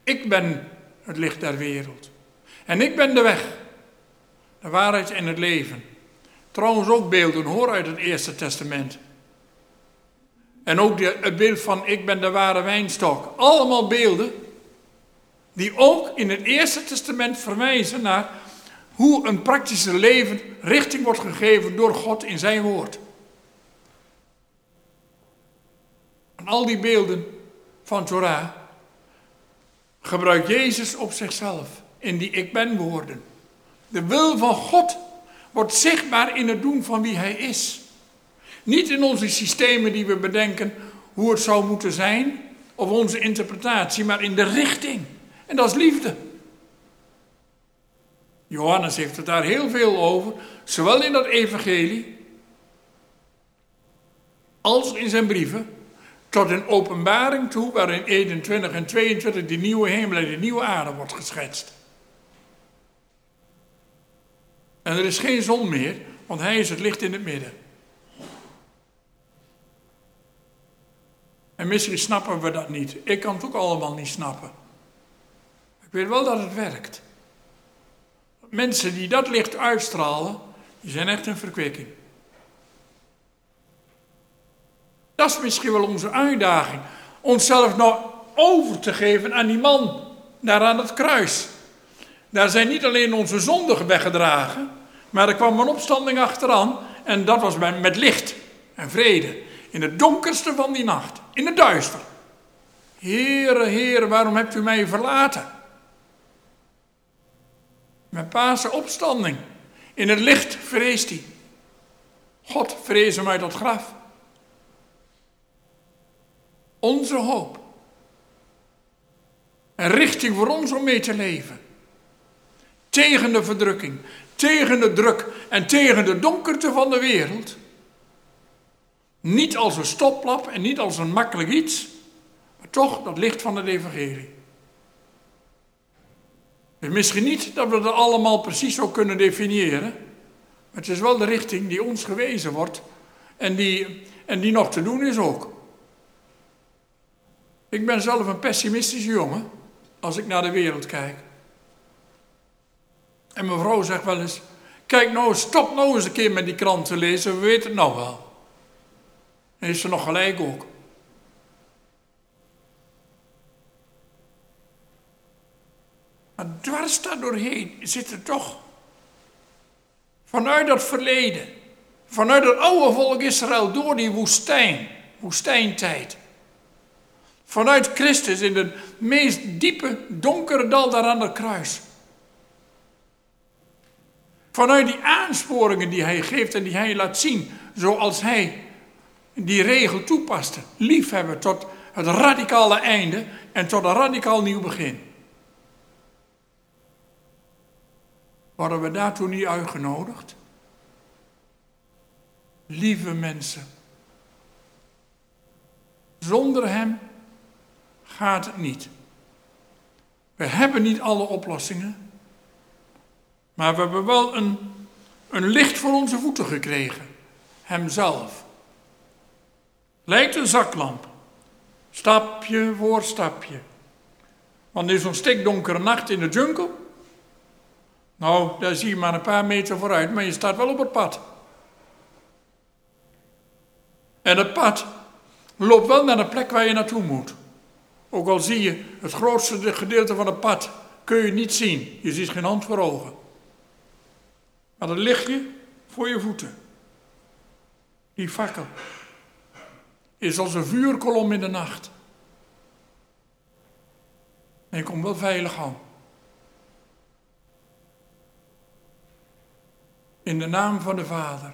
Ik ben het licht der wereld. En ik ben de weg, de waarheid en het leven. Trouwens ook beelden hoor uit het Eerste Testament. En ook de, het beeld van ik ben de ware wijnstok. Allemaal beelden die ook in het Eerste Testament verwijzen naar hoe een praktische leven richting wordt gegeven door God in zijn woord. En al die beelden van Torah gebruikt Jezus op zichzelf in die ik ben woorden. De wil van God wordt zichtbaar in het doen van wie hij is. Niet in onze systemen die we bedenken hoe het zou moeten zijn, of onze interpretatie, maar in de richting. En dat is liefde. Johannes heeft het daar heel veel over, zowel in dat evangelie als in zijn brieven, tot een openbaring toe, waarin 21 en 22 die nieuwe hemel en de nieuwe aarde wordt geschetst. En er is geen zon meer, want hij is het licht in het midden. En misschien snappen we dat niet. Ik kan het ook allemaal niet snappen. Ik weet wel dat het werkt. Mensen die dat licht uitstralen, die zijn echt een verkwikking. Dat is misschien wel onze uitdaging. Onszelf nou over te geven aan die man daar aan het kruis. Daar zijn niet alleen onze zonden weggedragen, maar er kwam een opstanding achteraan en dat was met licht en vrede. In het donkerste van die nacht, in het duister. Heere, Heere, waarom hebt u mij verlaten? Met Pasen opstanding. In het licht vreest hij. God vrees hem uit dat graf. Onze hoop. Een richting voor ons om mee te leven. Tegen de verdrukking, tegen de druk en tegen de donkerte van de wereld. Niet als een stoplap en niet als een makkelijk iets, maar toch dat licht van het evangelie. Is misschien niet dat we dat allemaal precies zo kunnen definiëren, maar het is wel de richting die ons gewezen wordt en die, en die nog te doen is ook. Ik ben zelf een pessimistische jongen als ik naar de wereld kijk. En mijn vrouw zegt wel eens: Kijk nou, stop nou eens een keer met die krant te lezen, we weten het nou wel. En is ze nog gelijk ook. Maar dwars daar doorheen zit er toch vanuit dat verleden, vanuit het oude volk Israël door die woestijn, woestijntijd. Vanuit Christus in het meest diepe, donkere dal daar aan het kruis. Vanuit die aansporingen die hij geeft en die hij laat zien, zoals hij die regel toepaste. Liefhebben tot het radicale einde en tot een radicaal nieuw begin. Worden we daartoe niet uitgenodigd? Lieve mensen, zonder Hem gaat het niet. We hebben niet alle oplossingen, maar we hebben wel een, een licht voor onze voeten gekregen. Hemzelf. Lijkt een zaklamp. Stapje voor stapje. Want is zo'n stikdonkere nacht in de jungle. Nou, daar zie je maar een paar meter vooruit, maar je staat wel op het pad. En het pad loopt wel naar de plek waar je naartoe moet. Ook al zie je het grootste gedeelte van het pad, kun je niet zien. Je ziet geen hand voor ogen. Maar dan lig je voor je voeten. Die fakkel is als een vuurkolom in de nacht. En je komt wel veilig aan. In de naam van de Vader,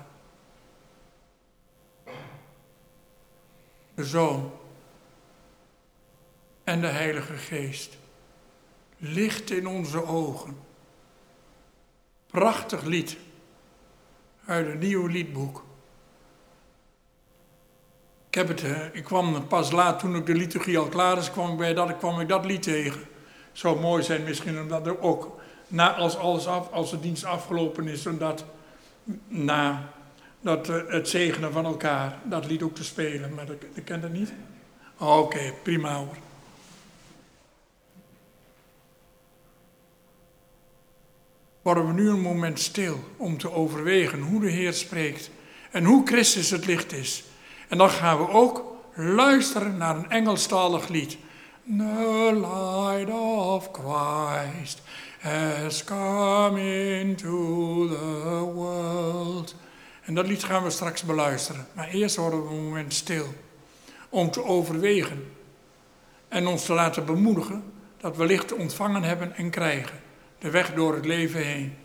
de Zoon en de Heilige Geest. Licht in onze ogen. Prachtig lied uit een nieuw liedboek. Ik, heb het, eh, ik kwam pas laat, toen ik de liturgie al klaar is, kwam ik bij dat, kwam ik dat lied tegen. Zou mooi zijn misschien omdat er ook, na, als, alles af, als de dienst afgelopen is, en dat na dat, uh, het zegenen van elkaar, dat lied ook te spelen. Maar dat, dat ken dat niet? Oké, prima hoor. worden we nu een moment stil om te overwegen hoe de Heer spreekt en hoe Christus het licht is. En dan gaan we ook luisteren naar een Engelstalig lied. The light of Christ has come into the world. En dat lied gaan we straks beluisteren. Maar eerst worden we een moment stil om te overwegen en ons te laten bemoedigen dat we licht ontvangen hebben en krijgen de weg door het leven heen.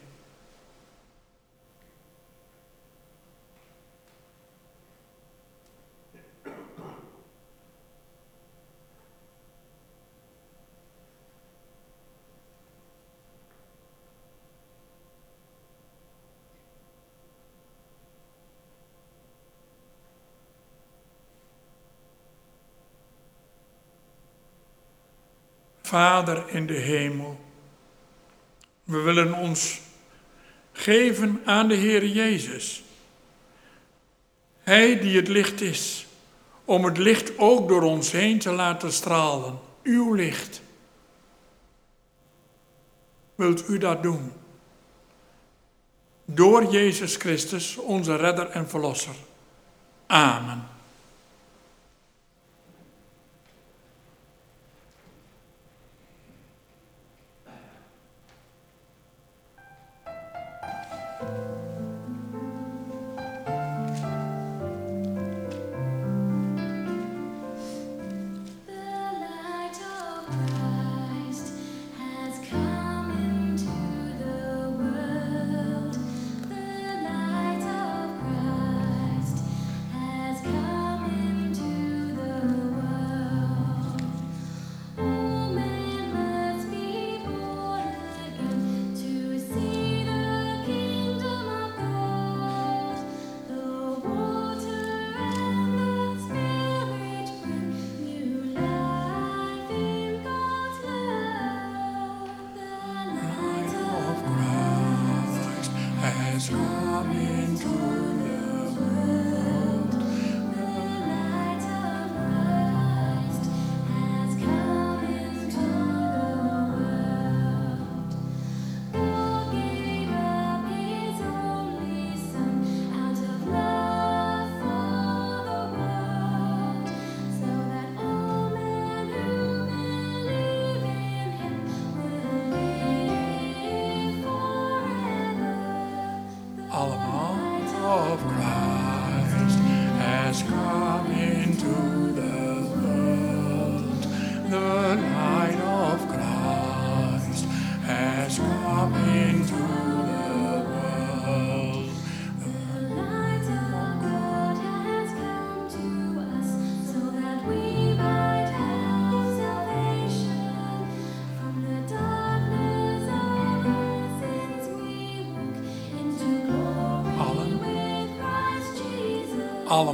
Vader in de hemel we willen ons geven aan de Heer Jezus. Hij die het licht is, om het licht ook door ons heen te laten stralen. Uw licht. Wilt u dat doen? Door Jezus Christus, onze redder en verlosser. Amen.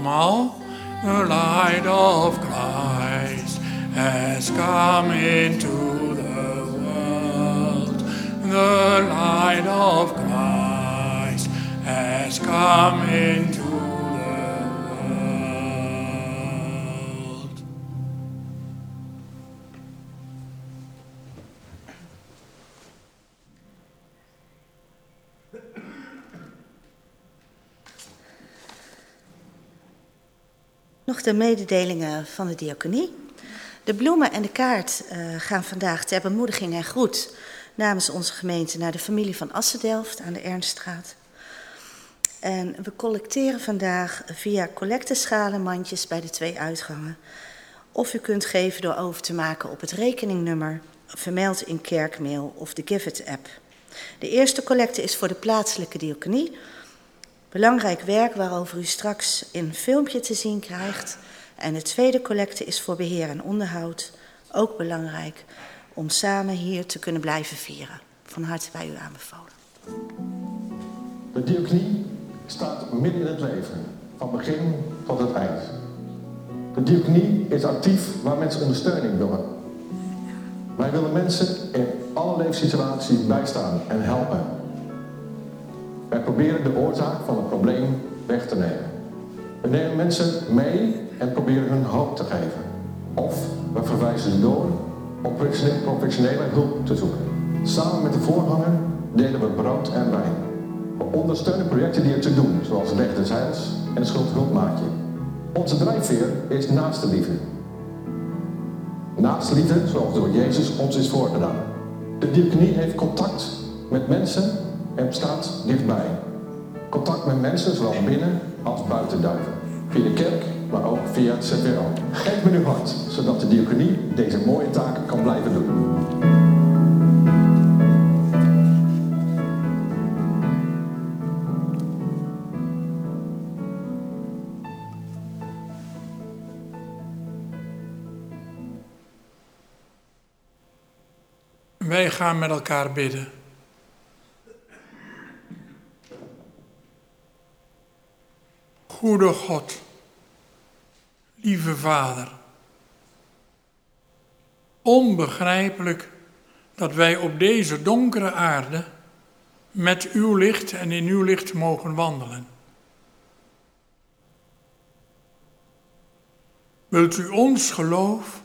The light of Christ has come into the world. The light of Christ has come into de mededelingen van de diaconie. De bloemen en de kaart uh, gaan vandaag ter bemoediging en groet namens onze gemeente naar de familie van Assendelft aan de Ernststraat. En we collecteren vandaag via collecteschalenmandjes bij de twee uitgangen. Of u kunt geven door over te maken op het rekeningnummer, vermeld in kerkmail of de Give It app. De eerste collecte is voor de plaatselijke diaconie. Belangrijk werk waarover u straks in een filmpje te zien krijgt. En de tweede collecte is voor beheer en onderhoud. Ook belangrijk om samen hier te kunnen blijven vieren. Van harte bij u aanbevolen. De diaconie staat midden in het leven, van begin tot het eind. De diaconie is actief waar mensen ondersteuning willen. Wij willen mensen in alle leefsituaties bijstaan en helpen. Wij proberen de oorzaak van het probleem weg te nemen. We nemen mensen mee en proberen hun hoop te geven. Of we verwijzen ze door om professionele hulp te zoeken. Samen met de voorganger delen we brood en wijn. We ondersteunen projecten die er te doen, zoals Weg des Heils en Schuldhulpmaatje. Onze drijfveer is naaste liefde. Naast liefde zoals door Jezus ons is voorgedaan. De diaconie heeft contact met mensen en staat dichtbij. Contact met mensen, zowel binnen als buiten duiven. Via de kerk, maar ook via het CPO. Geef me uw hart, zodat de diaconie deze mooie taken kan blijven doen. Wij gaan met elkaar bidden. Goede God, lieve Vader, onbegrijpelijk dat wij op deze donkere aarde met uw licht en in uw licht mogen wandelen. Wilt u ons geloof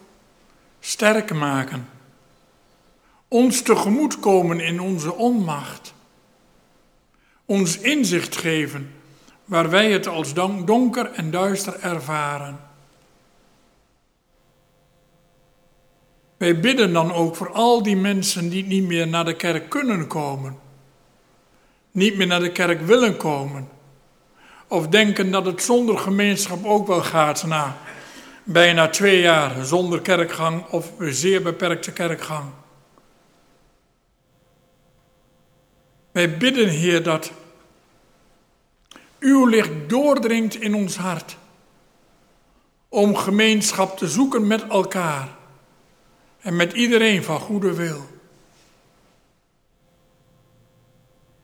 sterk maken? ons tegemoetkomen in onze onmacht, ons inzicht geven waar wij het als donker en duister ervaren. Wij bidden dan ook voor al die mensen die niet meer naar de kerk kunnen komen, niet meer naar de kerk willen komen, of denken dat het zonder gemeenschap ook wel gaat na bijna twee jaar zonder kerkgang of zeer beperkte kerkgang. Wij bidden, Heer, dat uw licht doordringt in ons hart. Om gemeenschap te zoeken met elkaar en met iedereen van goede wil.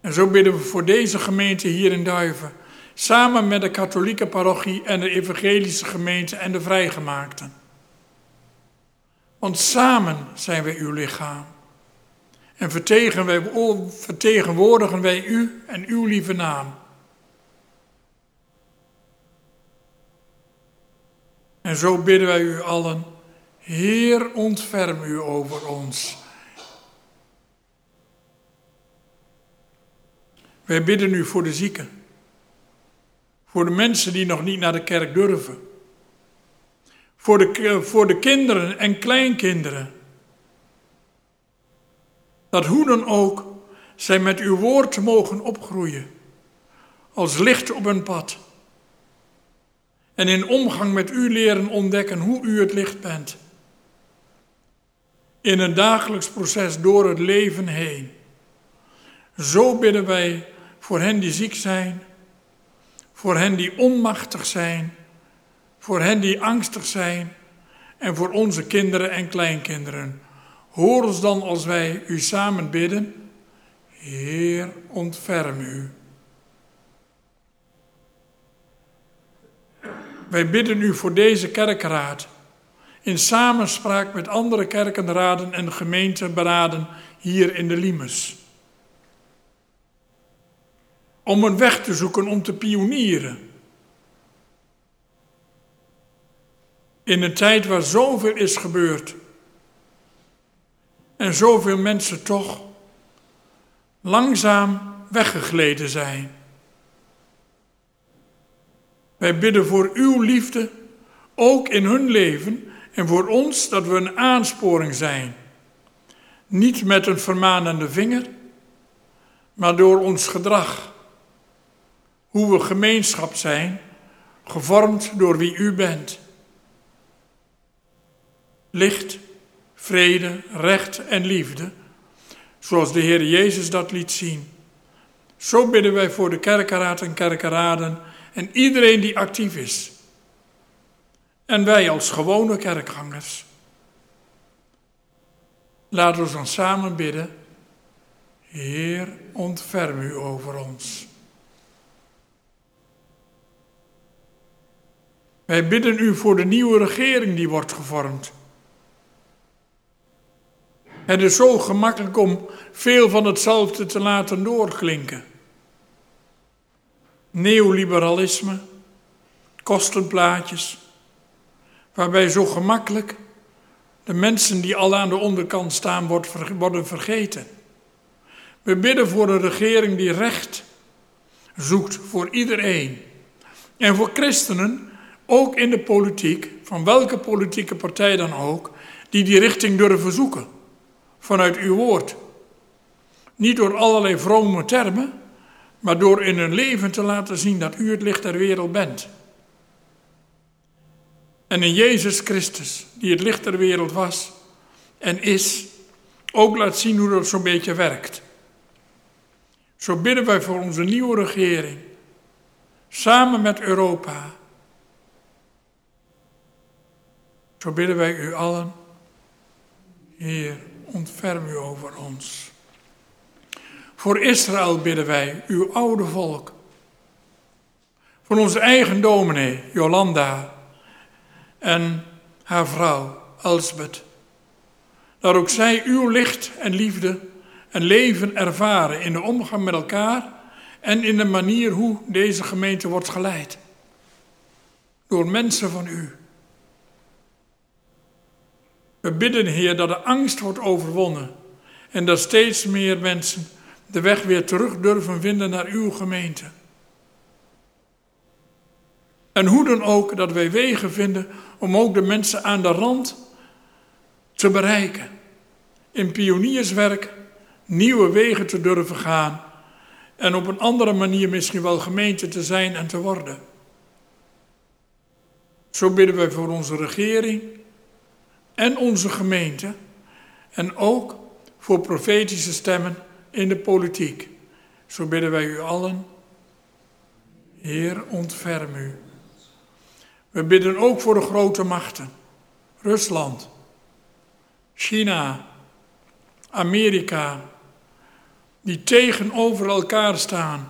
En zo bidden we voor deze gemeente hier in Duiven, samen met de katholieke parochie en de evangelische gemeente en de vrijgemaakten. Want samen zijn wij uw lichaam. En vertegenwoordigen wij u en uw lieve naam. En zo bidden wij u allen, Heer, ontferm u over ons. Wij bidden u voor de zieken, voor de mensen die nog niet naar de kerk durven, voor de, voor de kinderen en kleinkinderen dat hoe dan ook zij met uw woord mogen opgroeien, als licht op een pad. En in omgang met u leren ontdekken hoe u het licht bent. In een dagelijks proces door het leven heen. Zo bidden wij voor hen die ziek zijn, voor hen die onmachtig zijn, voor hen die angstig zijn en voor onze kinderen en kleinkinderen Hoor ons dan als wij u samen bidden. Heer, ontferm u. Wij bidden u voor deze kerkenraad, in samenspraak met andere kerkenraden en gemeenteberaden hier in de Limes. Om een weg te zoeken om te pionieren. In een tijd waar zoveel is gebeurd en zoveel mensen toch langzaam weggegleden zijn. Wij bidden voor uw liefde, ook in hun leven En voor ons dat we een aansporing zijn. Niet met een vermanende vinger, maar door ons gedrag. Hoe we gemeenschap zijn, gevormd door wie u bent. Licht, vrede, recht en liefde, zoals de Heer Jezus dat liet zien. Zo bidden wij voor de kerkenraad en kerkenraden en iedereen die actief is. En wij als gewone kerkgangers. Laten we dan samen bidden. Heer, ontferm u over ons. Wij bidden u voor de nieuwe regering die wordt gevormd. Het is zo gemakkelijk om veel van hetzelfde te laten doorklinken. Neoliberalisme, kostenplaatjes, waarbij zo gemakkelijk de mensen die al aan de onderkant staan worden vergeten. We bidden voor een regering die recht zoekt voor iedereen. En voor christenen, ook in de politiek, van welke politieke partij dan ook, die die richting durven zoeken. Vanuit uw woord. Niet door allerlei vrome termen, maar door in hun leven te laten zien dat u het licht der wereld bent. En in Jezus Christus, die het licht der wereld was en is, ook laat zien hoe dat zo'n beetje werkt. Zo bidden wij voor onze nieuwe regering, samen met Europa. Zo bidden wij u allen, Heer, ontferm u over ons. Voor Israël bidden wij, uw oude volk. Voor onze eigen dominee, Jolanda, en haar vrouw, Elsbeth. Dat ook zij uw licht en liefde en leven ervaren in de omgang met elkaar en in de manier hoe deze gemeente wordt geleid. Door mensen van u. We bidden, Heer, dat de angst wordt overwonnen en dat steeds meer mensen de weg weer terug durven vinden naar uw gemeente. En hoe dan ook dat wij wegen vinden om ook de mensen aan de rand te bereiken. In pionierswerk nieuwe wegen te durven gaan en op een andere manier misschien wel gemeente te zijn en te worden. Zo bidden wij voor onze regering en onze gemeente en ook voor profetische stemmen in de politiek. Zo bidden wij u allen, Heer, ontferm u. We bidden ook voor de grote machten. Rusland, China, Amerika, die tegenover elkaar staan.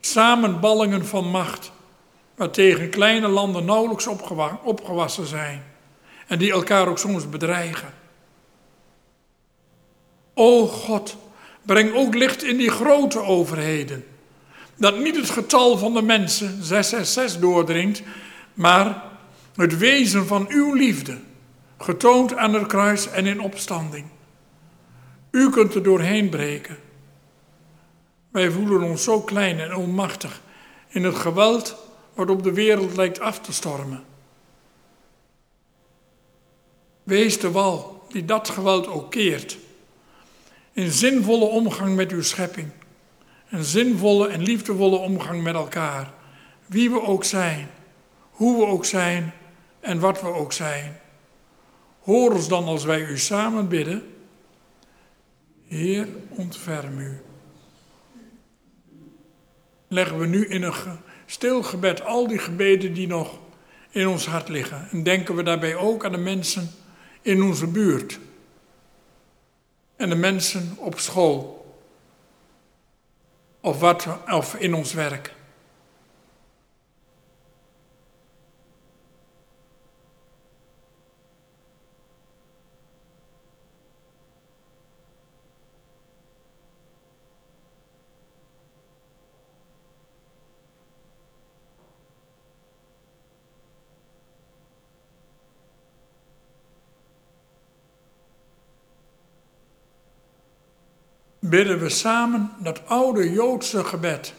Samenballingen van macht, waartegen kleine landen nauwelijks opgewassen zijn en die elkaar ook soms bedreigen. O God, breng ook licht in die grote overheden dat niet het getal van de mensen 666 doordringt, maar het wezen van uw liefde, getoond aan het kruis en in opstanding. U kunt er doorheen breken. Wij voelen ons zo klein en onmachtig in het geweld waarop de wereld lijkt af te stormen. Wees de wal die dat geweld ook keert. In zinvolle omgang met uw schepping. Een zinvolle en liefdevolle omgang met elkaar. Wie we ook zijn, hoe we ook zijn en wat we ook zijn. Hoor ons dan als wij u samen bidden. Heer, ontferm u. Leggen we nu in een stil gebed al die gebeden die nog in ons hart liggen. En denken we daarbij ook aan de mensen in onze buurt. En de mensen op school of, wat, of in ons werk. Bidden we samen dat oude Joodse gebed.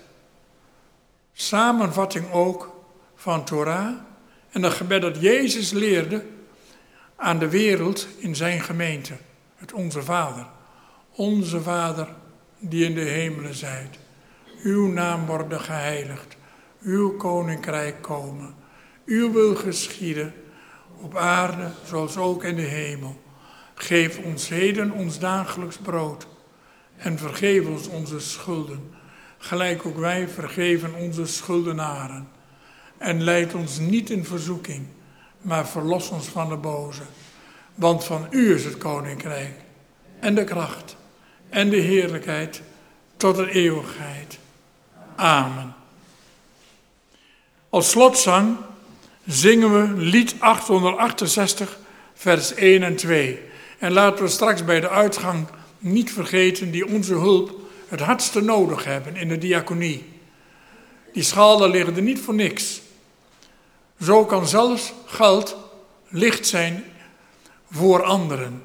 Samenvatting ook van Torah En dat gebed dat Jezus leerde aan de wereld in zijn gemeente. Het Onze Vader. Onze Vader die in de hemelen zijt. Uw naam worden geheiligd. Uw koninkrijk komen. Uw wil geschieden op aarde zoals ook in de hemel. Geef ons heden ons dagelijks brood en vergeef ons onze schulden, gelijk ook wij vergeven onze schuldenaren. En leid ons niet in verzoeking, maar verlos ons van de boze. Want van u is het koninkrijk en de kracht en de heerlijkheid tot de eeuwigheid. Amen. Als slotzang zingen we lied 868, vers 1 en 2. En laten we straks bij de uitgang niet vergeten die onze hulp het hardste nodig hebben in de diaconie. Die schalen liggen er niet voor niks. Zo kan zelfs geld licht zijn voor anderen.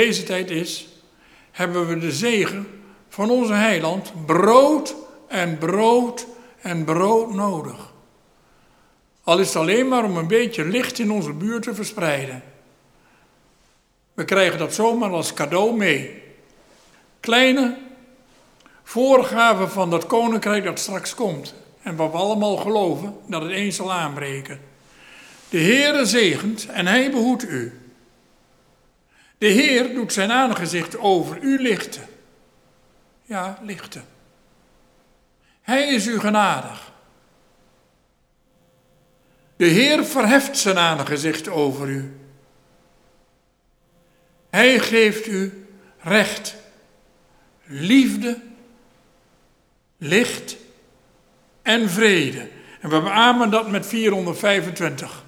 Deze tijd is, hebben we de zegen van onze heiland brood en brood en brood nodig. Al is het alleen maar om een beetje licht in onze buurt te verspreiden. We krijgen dat zomaar als cadeau mee. Kleine voorgaven van dat koninkrijk dat straks komt. En wat we allemaal geloven dat het eens zal aanbreken. De Heere zegent en hij behoedt u. De Heer doet zijn aangezicht over u lichten. Ja, lichten. Hij is u genadig. De Heer verheft zijn aangezicht over u. Hij geeft u recht, liefde, licht en vrede. En we beamen dat met 425.